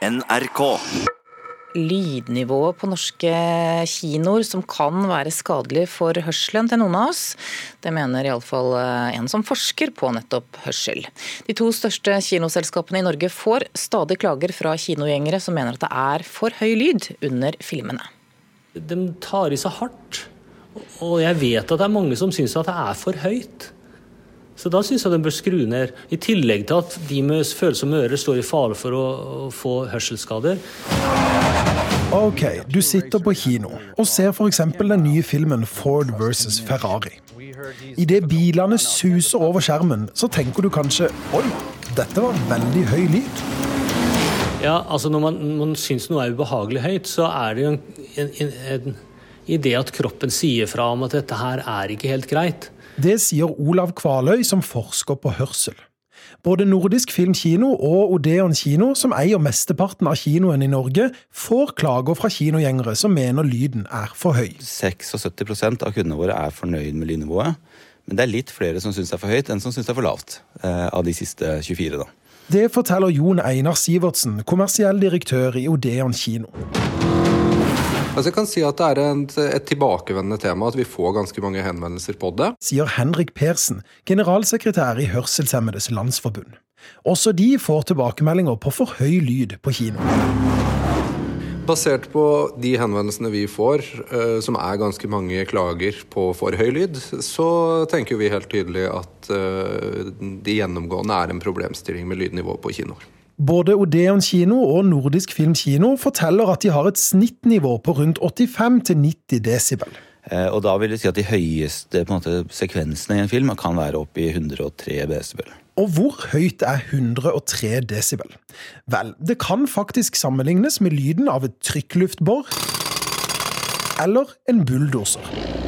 NRK. Lydnivået på norske kinoer som kan være skadelig for hørselen til noen av oss. Det mener iallfall eh, en som forsker på nettopp hørsel. De to største kinoselskapene i Norge får stadig klager fra kinogjengere som mener at det er for høy lyd under filmene. De tar i seg hardt, og jeg vet at det er mange som syns at det er for høyt. Så da syns jeg de bør skru ned. I tillegg til at de med følsomme ører står i fare for å, å få hørselsskader. Ok, du sitter på kino og ser f.eks. den nye filmen Ford versus Ferrari. Idet bilene suser over skjermen, så tenker du kanskje oi, dette var veldig høy lyd. Ja, altså Når man, man syns noe er ubehagelig høyt, så er det jo en, en, en, en idé at kroppen sier fra om at dette her er ikke helt greit. Det sier Olav Kvaløy, som forsker på hørsel. Både Nordisk Filmkino og Odeon kino, som eier mesteparten av kinoen i Norge, får klager fra kinogjengere som mener lyden er for høy. 76% av kundene våre er fornøyd med lydnivået. Men det er litt flere som syns det er for høyt enn som syns det er for lavt, eh, av de siste 24. da. Det forteller Jon Einar Sivertsen, kommersiell direktør i Odeon kino. Altså jeg kan si at Det er et, et, tilbakevendende tema at vi får ganske mange henvendelser på det. Sier Henrik Persen, generalsekretær i Hørselshemmedes Landsforbund. Også de får tilbakemeldinger på for høy lyd på kino. Basert på de henvendelsene vi får, eh, som er ganske mange klager på for høy lyd, så tenker vi helt tydelig at det de gjennomgående er en problemstilling med lydnivå på kinoer. Både Odeon kino og Nordisk Film kino forteller at de har et snittnivå på rundt 85-90 desibel. Eh, og da vil det si at de høyeste måte, sekvensene i en film kan være opp i 103 desibel. Og hvor høyt er 103 desibel? Vel, det kan faktisk sammenlignes med lyden av et trykkluftbor eller en bulldoser.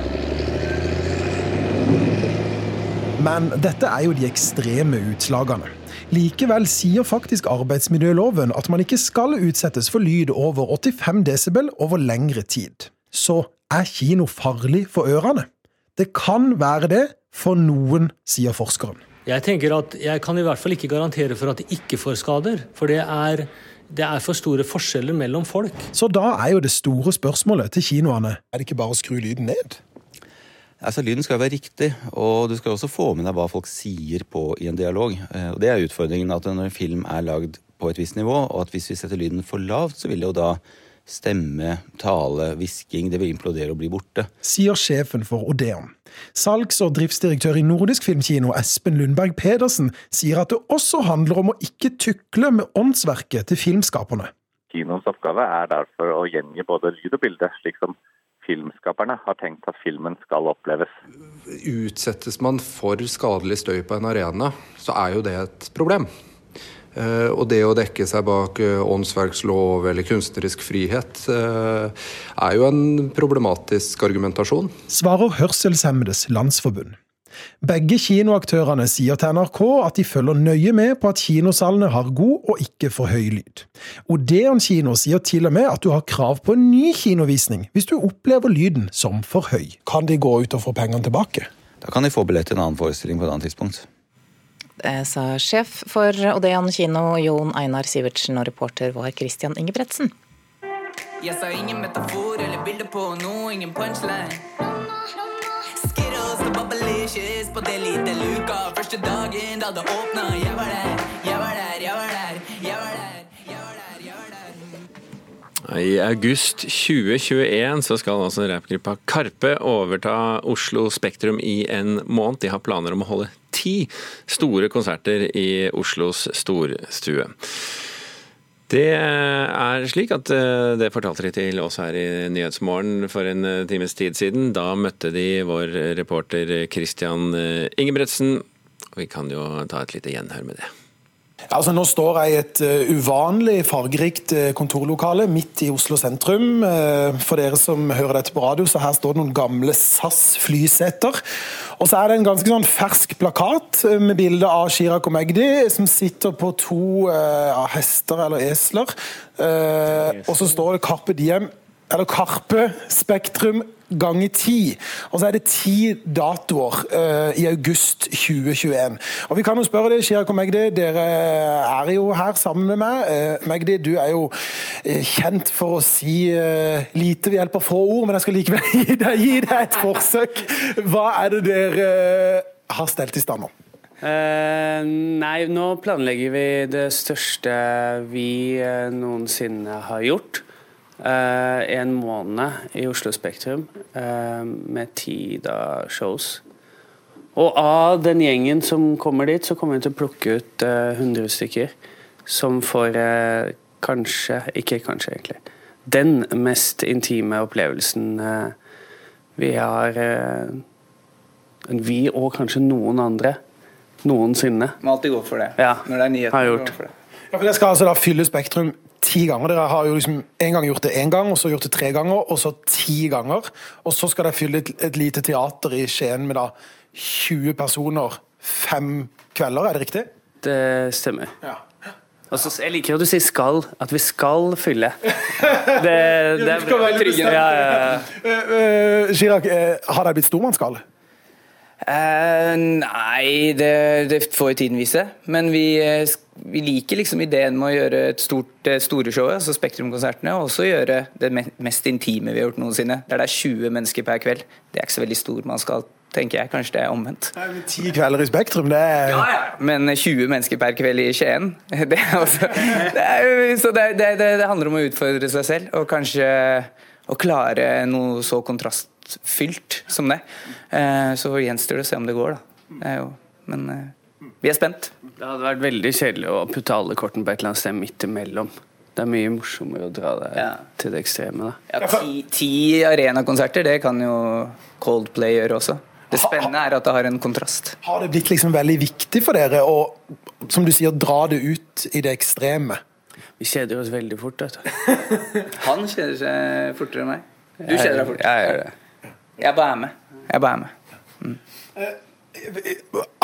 Men dette er jo de ekstreme utslagene. Likevel sier faktisk arbeidsmiljøloven at man ikke skal utsettes for lyd over 85 desibel over lengre tid. Så er kino farlig for ørene? Det kan være det for noen, sier forskeren. Jeg tenker at jeg kan i hvert fall ikke garantere for at de ikke får skader. For det er, det er for store forskjeller mellom folk. Så da er jo det store spørsmålet til kinoene er det ikke bare å skru lyden ned? Altså, Lyden skal være riktig, og du skal også få med deg hva folk sier på i en dialog. Eh, og Det er utfordringen at når en film er lagd på et visst nivå, og at hvis vi setter lyden for lavt, så vil det jo da stemme, tale, hvisking Det vil implodere og bli borte. Sier sjefen for Odeon. Salgs- og driftsdirektør i Nordisk Filmkino, Espen Lundberg Pedersen, sier at det også handler om å ikke tukle med åndsverket til filmskaperne. Kinoens oppgave er derfor å gjengi både lyd og bilde, slik som filmskaperne har tenkt at filmen skal oppleves. Utsettes man for skadelig støy på en arena, så er jo det et problem. Eh, og det å dekke seg bak eh, åndsverkslov eller kunstnerisk frihet eh, er jo en problematisk argumentasjon. Svarer Hørselshemmedes Landsforbund. Begge kinoaktørene sier til NRK at de følger nøye med på at kinosalene har god og ikke for høy lyd. Odeon kino sier til og med at du har krav på en ny kinovisning hvis du opplever lyden som for høy. Kan de gå ut og få pengene tilbake? Da kan de få billett til en annen forestilling på et annet tidspunkt. Det sa sjef for Odeon kino, Jon Einar Sivertsen, og reporter var Christian Ingebretsen. Jeg sa ingen metafor eller bilde på noe, ingen punchline delicious på det lite luka. Første dagen da det åpna. Jeg var der, jeg var der, jeg var der. Jeg var der. I august 2021 så skal altså rappgruppa Karpe overta Oslo Spektrum i en måned. De har planer om å holde ti store konserter i Oslos storstue. Det er slik at eh, det fortalte de til oss her i Nyhetsmorgen for en eh, times tid siden. Da møtte de vår reporter Christian eh, Ingebretsen. Vi kan jo ta et lite gjenhør med det. Altså, nå står jeg i et uh, uvanlig fargerikt uh, kontorlokale midt i Oslo sentrum. Uh, for dere som hører dette på radio, så her står det noen gamle SAS-flyseter. Og så er det en ganske sånn fersk plakat eh, med bilde av Chirag Omegdi, som sitter på to hester eller esler. Og så står det 'Carpe Diem'. Eller Karpe Spektrum ganger ti. Og så er det ti datoer uh, i august 2021. Og vi kan jo spørre deg, Chirag og Magdi, dere er jo her sammen med meg. Uh, Magdi, du er jo uh, kjent for å si lite ved hjelp av få ord, men jeg skal likevel gi deg, gi deg et forsøk. Hva er det dere har stelt i stand nå? Uh, nei, nå planlegger vi det største vi uh, noensinne har gjort. Uh, en måned i Oslo Spektrum med ti da shows. Og av den gjengen som kommer dit, så kommer vi til å plukke ut 100 stykker som får kanskje, ikke kanskje egentlig, den mest intime opplevelsen vi har Vi og kanskje noen andre noensinne. Må alltid gå for det. Ja, Når det er nyheter. har gjort. For det. Ja, for det skal altså da fylle Spektrum ti ganger. Dere har jo liksom en gang gjort det én gang, og så gjort det tre ganger, og så ti ganger. Og så skal dere fylle et, et lite teater i Skien med da 20 personer fem kvelder, er det riktig? Det stemmer. Ja. Altså, jeg liker at du sier 'skal', at vi skal fylle. Det, det er tryggende. Ja, ja, ja. Uh, uh, Chirag, uh, har det blitt stormannsgale? Eh, nei, det, det, får jo tiden vise. Men vi, eh, vi, liker liksom ideen med å gjøre et stort, det store showet, altså Spektrum-konsertene, og også gjøre det mest intime vi har gjort noensinne. Der det er 20 mennesker per kveld. Det er ikke så veldig stor man skal tenker jeg. Kanskje det er omvendt. Ti kvelder i Spektrum, det er ja, ja. Men 20 mennesker per kveld i Skien det, også, det, er, så det, det, det handler om å utfordre seg selv, og kanskje å klare noe så kontrast fylt som det. Eh, så gjenstår det å se om det går, da. Jo, men eh, vi er spent. Det hadde vært veldig kjedelig å putte alle kortene på et eller annet sted midt imellom. Det er mye morsommere å dra det ja. til det ekstreme. Da. Ja, ti, ti arenakonserter, det kan jo Coldplay gjøre også. Det spennende er at det har en kontrast. Har det blitt liksom veldig viktig for dere å som du sier, dra det ut i det ekstreme? Vi kjeder oss veldig fort. vet du. Han kjeder seg fortere enn meg. Du kjeder deg fort. Jeg gjør det. Jeg bare er med. Jeg bare er med. Mm.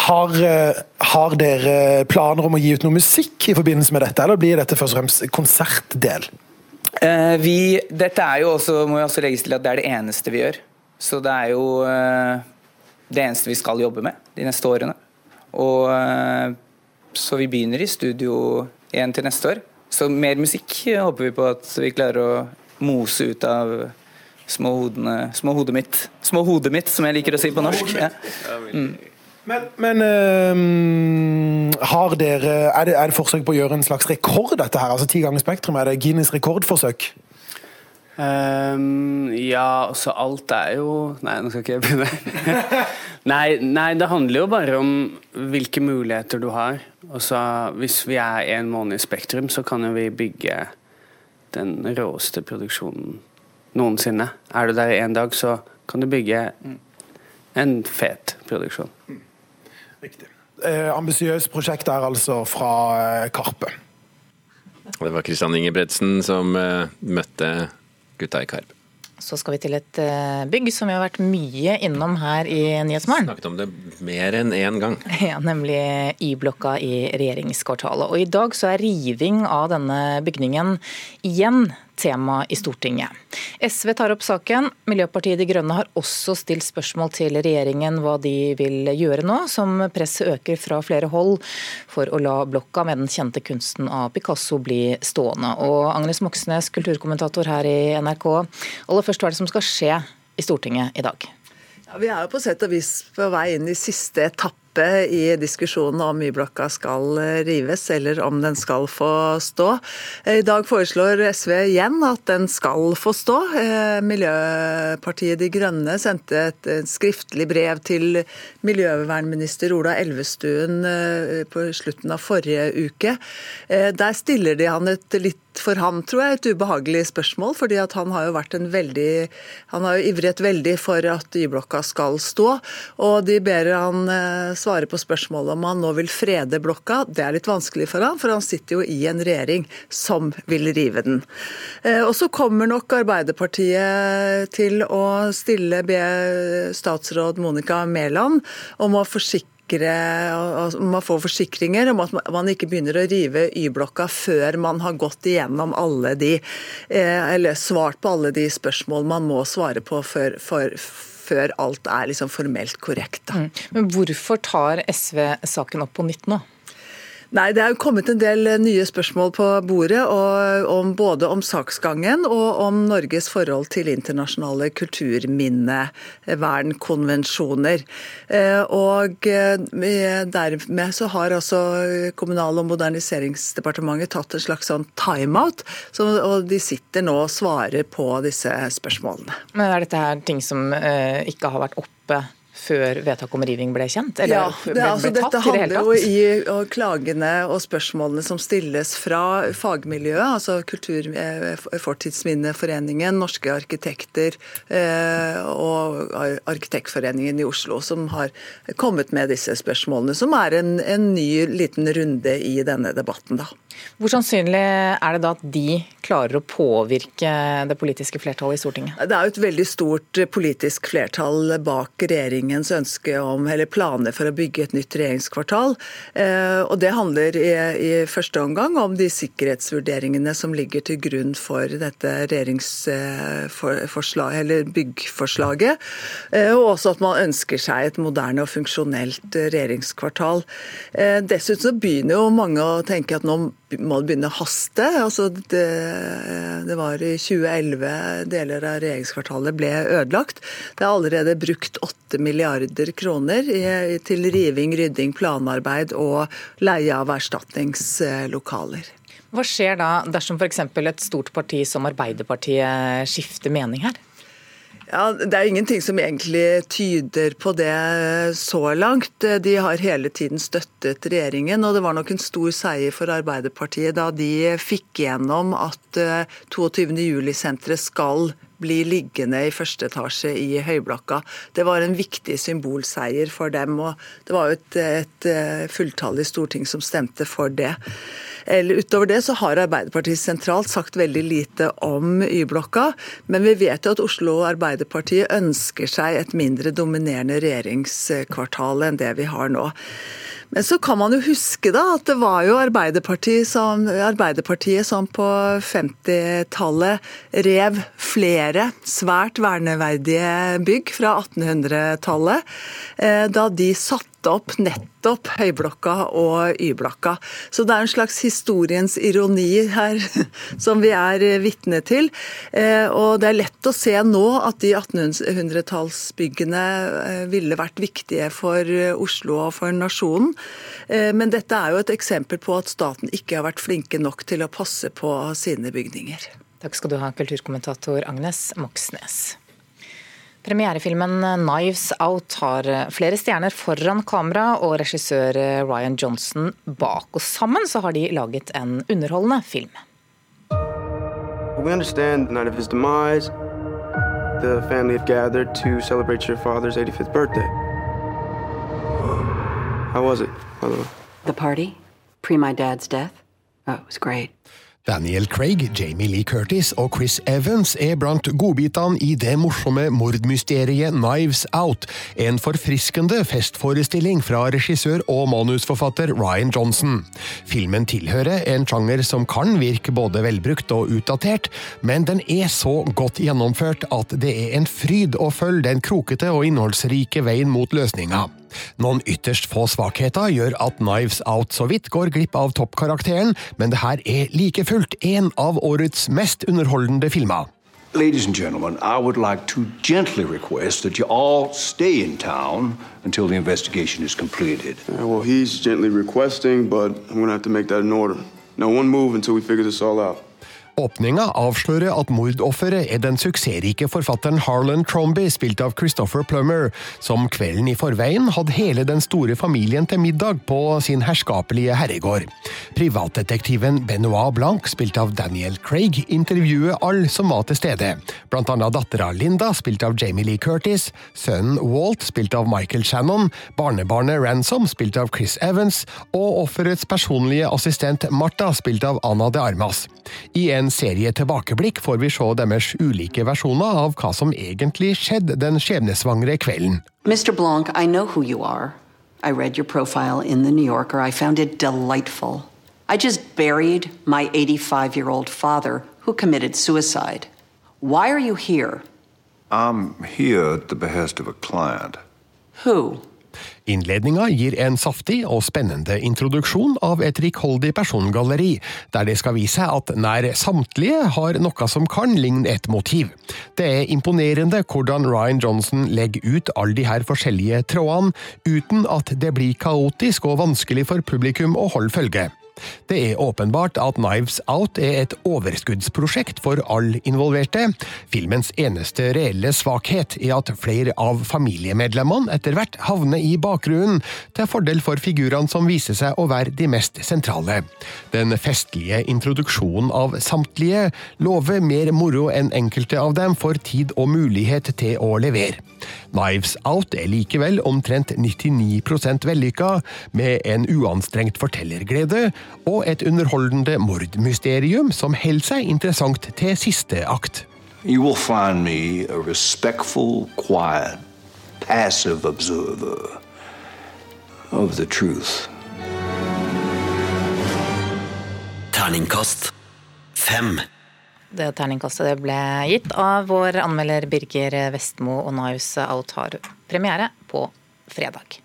Har, eh, har, dere planer om å gi ut noe musikk i forbindelse med dette, eller blir dette først og fremst konsertdel? Eh, vi, dette er jo også, må jo også legges til at det er det eneste vi gjør. Så det er jo eh, det eneste vi skal jobbe med de neste årene. Og, eh, så vi begynner i studio igjen til neste år. Så mer musikk håper vi på at vi klarer å mose ut av små, hodene, små hodet mitt. Små hodet mitt, som jeg liker å si på norsk. Ja. Mm. Men, men øh, har dere, er det, er det, forsøk på å gjøre en slags rekord, dette her? Altså Ti ganger Spektrum, er det Guinness rekordforsøk? Um, ja, altså alt er jo Nei, nå skal ikke jeg begynne. nei, nei, det handler jo bare om hvilke muligheter du har. Altså, hvis vi er en måned i Spektrum, så kan jo vi bygge den råeste produksjonen noensinne. Er du der i én dag, så kan du bygge en fet produksjon. Riktig. Eh, Ambisiøst prosjekt der altså fra eh, Karpe. Det var Kristian Ingebretsen som eh, møtte gutta i Karpe. Så skal vi til et eh, bygg som vi har vært mye innom her i Nyhetsmorgen. Snakket om det mer enn én gang. Ja, Nemlig Y-blokka i regjeringskvartalet. Og i dag så er riving av denne bygningen igjen tema i Stortinget. SV tar opp saken. Miljøpartiet De Grønne har også stilt spørsmål til regjeringen hva de vil gjøre nå, som presset øker fra flere hold for å la blokka med den kjente kunsten av Picasso bli stående. Og Agnes Moxnes, kulturkommentator her i NRK, aller først hva er det som skal skje i Stortinget i dag? Ja, vi er jo på sett og vis på vei inn i siste etappe i diskusjonen om Y-blokka skal eh, rives, eller om den skal få stå. I dag foreslår SV igjen at den skal få stå. Eh, Miljøpartiet De Grønne sendte et skriftlig brev til miljøvernminister Ola Elvestuen eh, på slutten av forrige uke. Der stiller de han et litt for ham, tror jeg, et ubehagelig spørsmål. fordi han har jo vært en veldig Han har jo ivret veldig for at Y-blokka skal stå. Og de ber han eh, svare på spørsmålet om han nå vil frede blokka. Det er litt vanskelig for han, for han sitter jo i en regjering som vil rive den. Eh, og så kommer nok Arbeiderpartiet til å stille be statsråd Monica Mæland om å forsikre forsikre Man får forsikringer om at man ikke begynner å rive Y-blokka før man har gått igjennom alle de Eller svart på alle de spørsmål man må svare på før, for, før alt er liksom formelt korrekt. Mm. Men hvorfor tar SV saken opp på nytt nå? Nei, Det er jo kommet en del eh, nye spørsmål på bordet, om, både om saksgangen og om Norges forhold til internasjonale kulturminnevernkonvensjoner. Eh, og eh, Dermed så har altså Kommunal- og moderniseringsdepartementet tatt en slags sånn timeout, og de sitter nå og svarer på disse spørsmålene. Men Er dette her ting som ikke har vært oppe før vedtak om riving ble kjent? Eller ja, det, altså, ble tatt, dette handler jo i klagene og spørsmålene som stilles fra fagmiljøet, altså Kultur- eh, Fortidsminneforeningen, Norske arkitekter eh, og Arkitektforeningen i Oslo, som har kommet med disse spørsmålene, som er en, en ny liten runde i denne debatten. da. Hvor sannsynlig er det da at de klarer å påvirke det politiske flertallet i Stortinget? Det er jo et veldig stort politisk flertall bak regjeringens ønske om, eller planer for å bygge et nytt regjeringskvartal. Eh, og Det handler i, i første omgang om de sikkerhetsvurderingene som ligger til grunn for dette regjeringsforslaget, eller byggforslaget. Eh, og også at man ønsker seg et moderne og funksjonelt regjeringskvartal. Eh, dessuten så begynner jo mange å tenke at nå må begynne å haste. Altså det, det, var i 2011 deler av regjeringskvartalet ble ødelagt. Det er allerede brukt 8 milliarder kroner i, til riving, rydding, planarbeid og leie av erstatningslokaler. Hva skjer da dersom f.eks. et stort parti som Arbeiderpartiet skifter mening her? Ja, Det er ingenting som egentlig tyder på det så langt. De har hele tiden støttet regjeringen, og det var nok en stor seier for Arbeiderpartiet da de fikk gjennom at 22. Eh, juli-senteret skal bli liggende i første etasje i Høyblokka. Det var en viktig symbolseier for dem, og det var jo et, et eh, fulltallig storting som stemte for det. Eller utover det så har Arbeiderpartiet sentralt sagt veldig lite om Y-blokka, men vi vet jo at Oslo Arbeiderparti ønsker seg et mindre dominerende regjeringskvartal enn det vi har nå. Men så kan man jo huske da at det var jo Arbeiderpartiet som, Arbeiderpartiet som på 50-tallet rev flere svært verneverdige bygg fra 1800-tallet. Eh, da de satte opp nettopp Høyblokka og Y-blokka. Så det er en slags historiens ironi her som vi er vitne til. Eh, og det er lett å se nå at de 1800-tallsbyggene eh, ville vært viktige for Oslo og for nasjonen. Eh, men dette er jo et eksempel på at staten ikke har vært flinke nok til å passe på sine bygninger. Takk skal du ha, kulturkommentator Agnes Moxnes. Premierefilmen 'Knives Out' har flere stjerner foran kamera og regissør Ryan Johnson bak. Og sammen så har de laget en underholdende film. We understand the night of his demise, the family have gathered to celebrate your father's 85th birthday. How was it, by the way? The party? Pre my dad's death? Oh, it was great. Daniel Craig, Jamie Lee Curtis og Chris Evans er blant godbitene i det morsomme mordmysteriet Knives Out, en forfriskende festforestilling fra regissør og manusforfatter Ryan Johnson. Filmen tilhører en sjanger som kan virke både velbrukt og utdatert, men den er så godt gjennomført at det er en fryd å følge den krokete og innholdsrike veien mot løsninga. Noen ytterst få svakheter gjør at Knives Out så vidt går glipp av toppkarakteren, men det her er like fullt en av årets mest underholdende filmer. Ladies and gentlemen, I would like to gently request that you all stay in town until the investigation is completed. Yeah, well, he's gently requesting, but I'm going to have to make that an order. No one move until we figure this all out. Åpninga avslører at mordofferet er den suksessrike forfatteren Harlan Tromby, spilt av Christopher Plummer, som kvelden i forveien hadde hele den store familien til middag på sin herskapelige herregård. Privatdetektiven Benoit Blanc, spilt av Daniel Craig, intervjuer alle som var til stede, blant annet dattera Linda, spilt av Jamie Lee Curtis, sønnen Walt, spilt av Michael Shannon, barnebarnet Ransom, spilt av Chris Evans, og offerets personlige assistent Martha, spilt av Anna de Armas. I en serie tilbakeblikk får vi se deres ulike versjoner av hva som egentlig skjedde den skjebnesvangre kvelden. Mr. Blanc, I know who you are. I read your profile in The New Yorker. I found it delightful. I just buried my 85 year old father who committed suicide. Why are you here? I'm here at the behest of a client. Who? Innledninga gir en saftig og spennende introduksjon av et rikholdig persongalleri, der det skal vise at nær samtlige har noe som kan ligne et motiv. Det er imponerende hvordan Ryan Johnson legger ut alle de her forskjellige trådene, uten at det blir kaotisk og vanskelig for publikum å holde følge. Det er åpenbart at Knives Out er et overskuddsprosjekt for alle involverte. Filmens eneste reelle svakhet er at flere av familiemedlemmene etter hvert havner i bakgrunnen, til fordel for figurene som viser seg å være de mest sentrale. Den festlige introduksjonen av samtlige lover mer moro enn enkelte av dem får tid og mulighet til å levere. Knives Out er likevel omtrent 99% vellykka, med en uanstrengt fortellerglede og et underholdende mordmysterium som holder seg interessant til siste akt. You will find me a respectful, quiet, passive observer of the truth. Terningkast fem. Det terningkastet ble gitt av vår anmelder Birger Vestmo, og Knives Out premiere på fredag.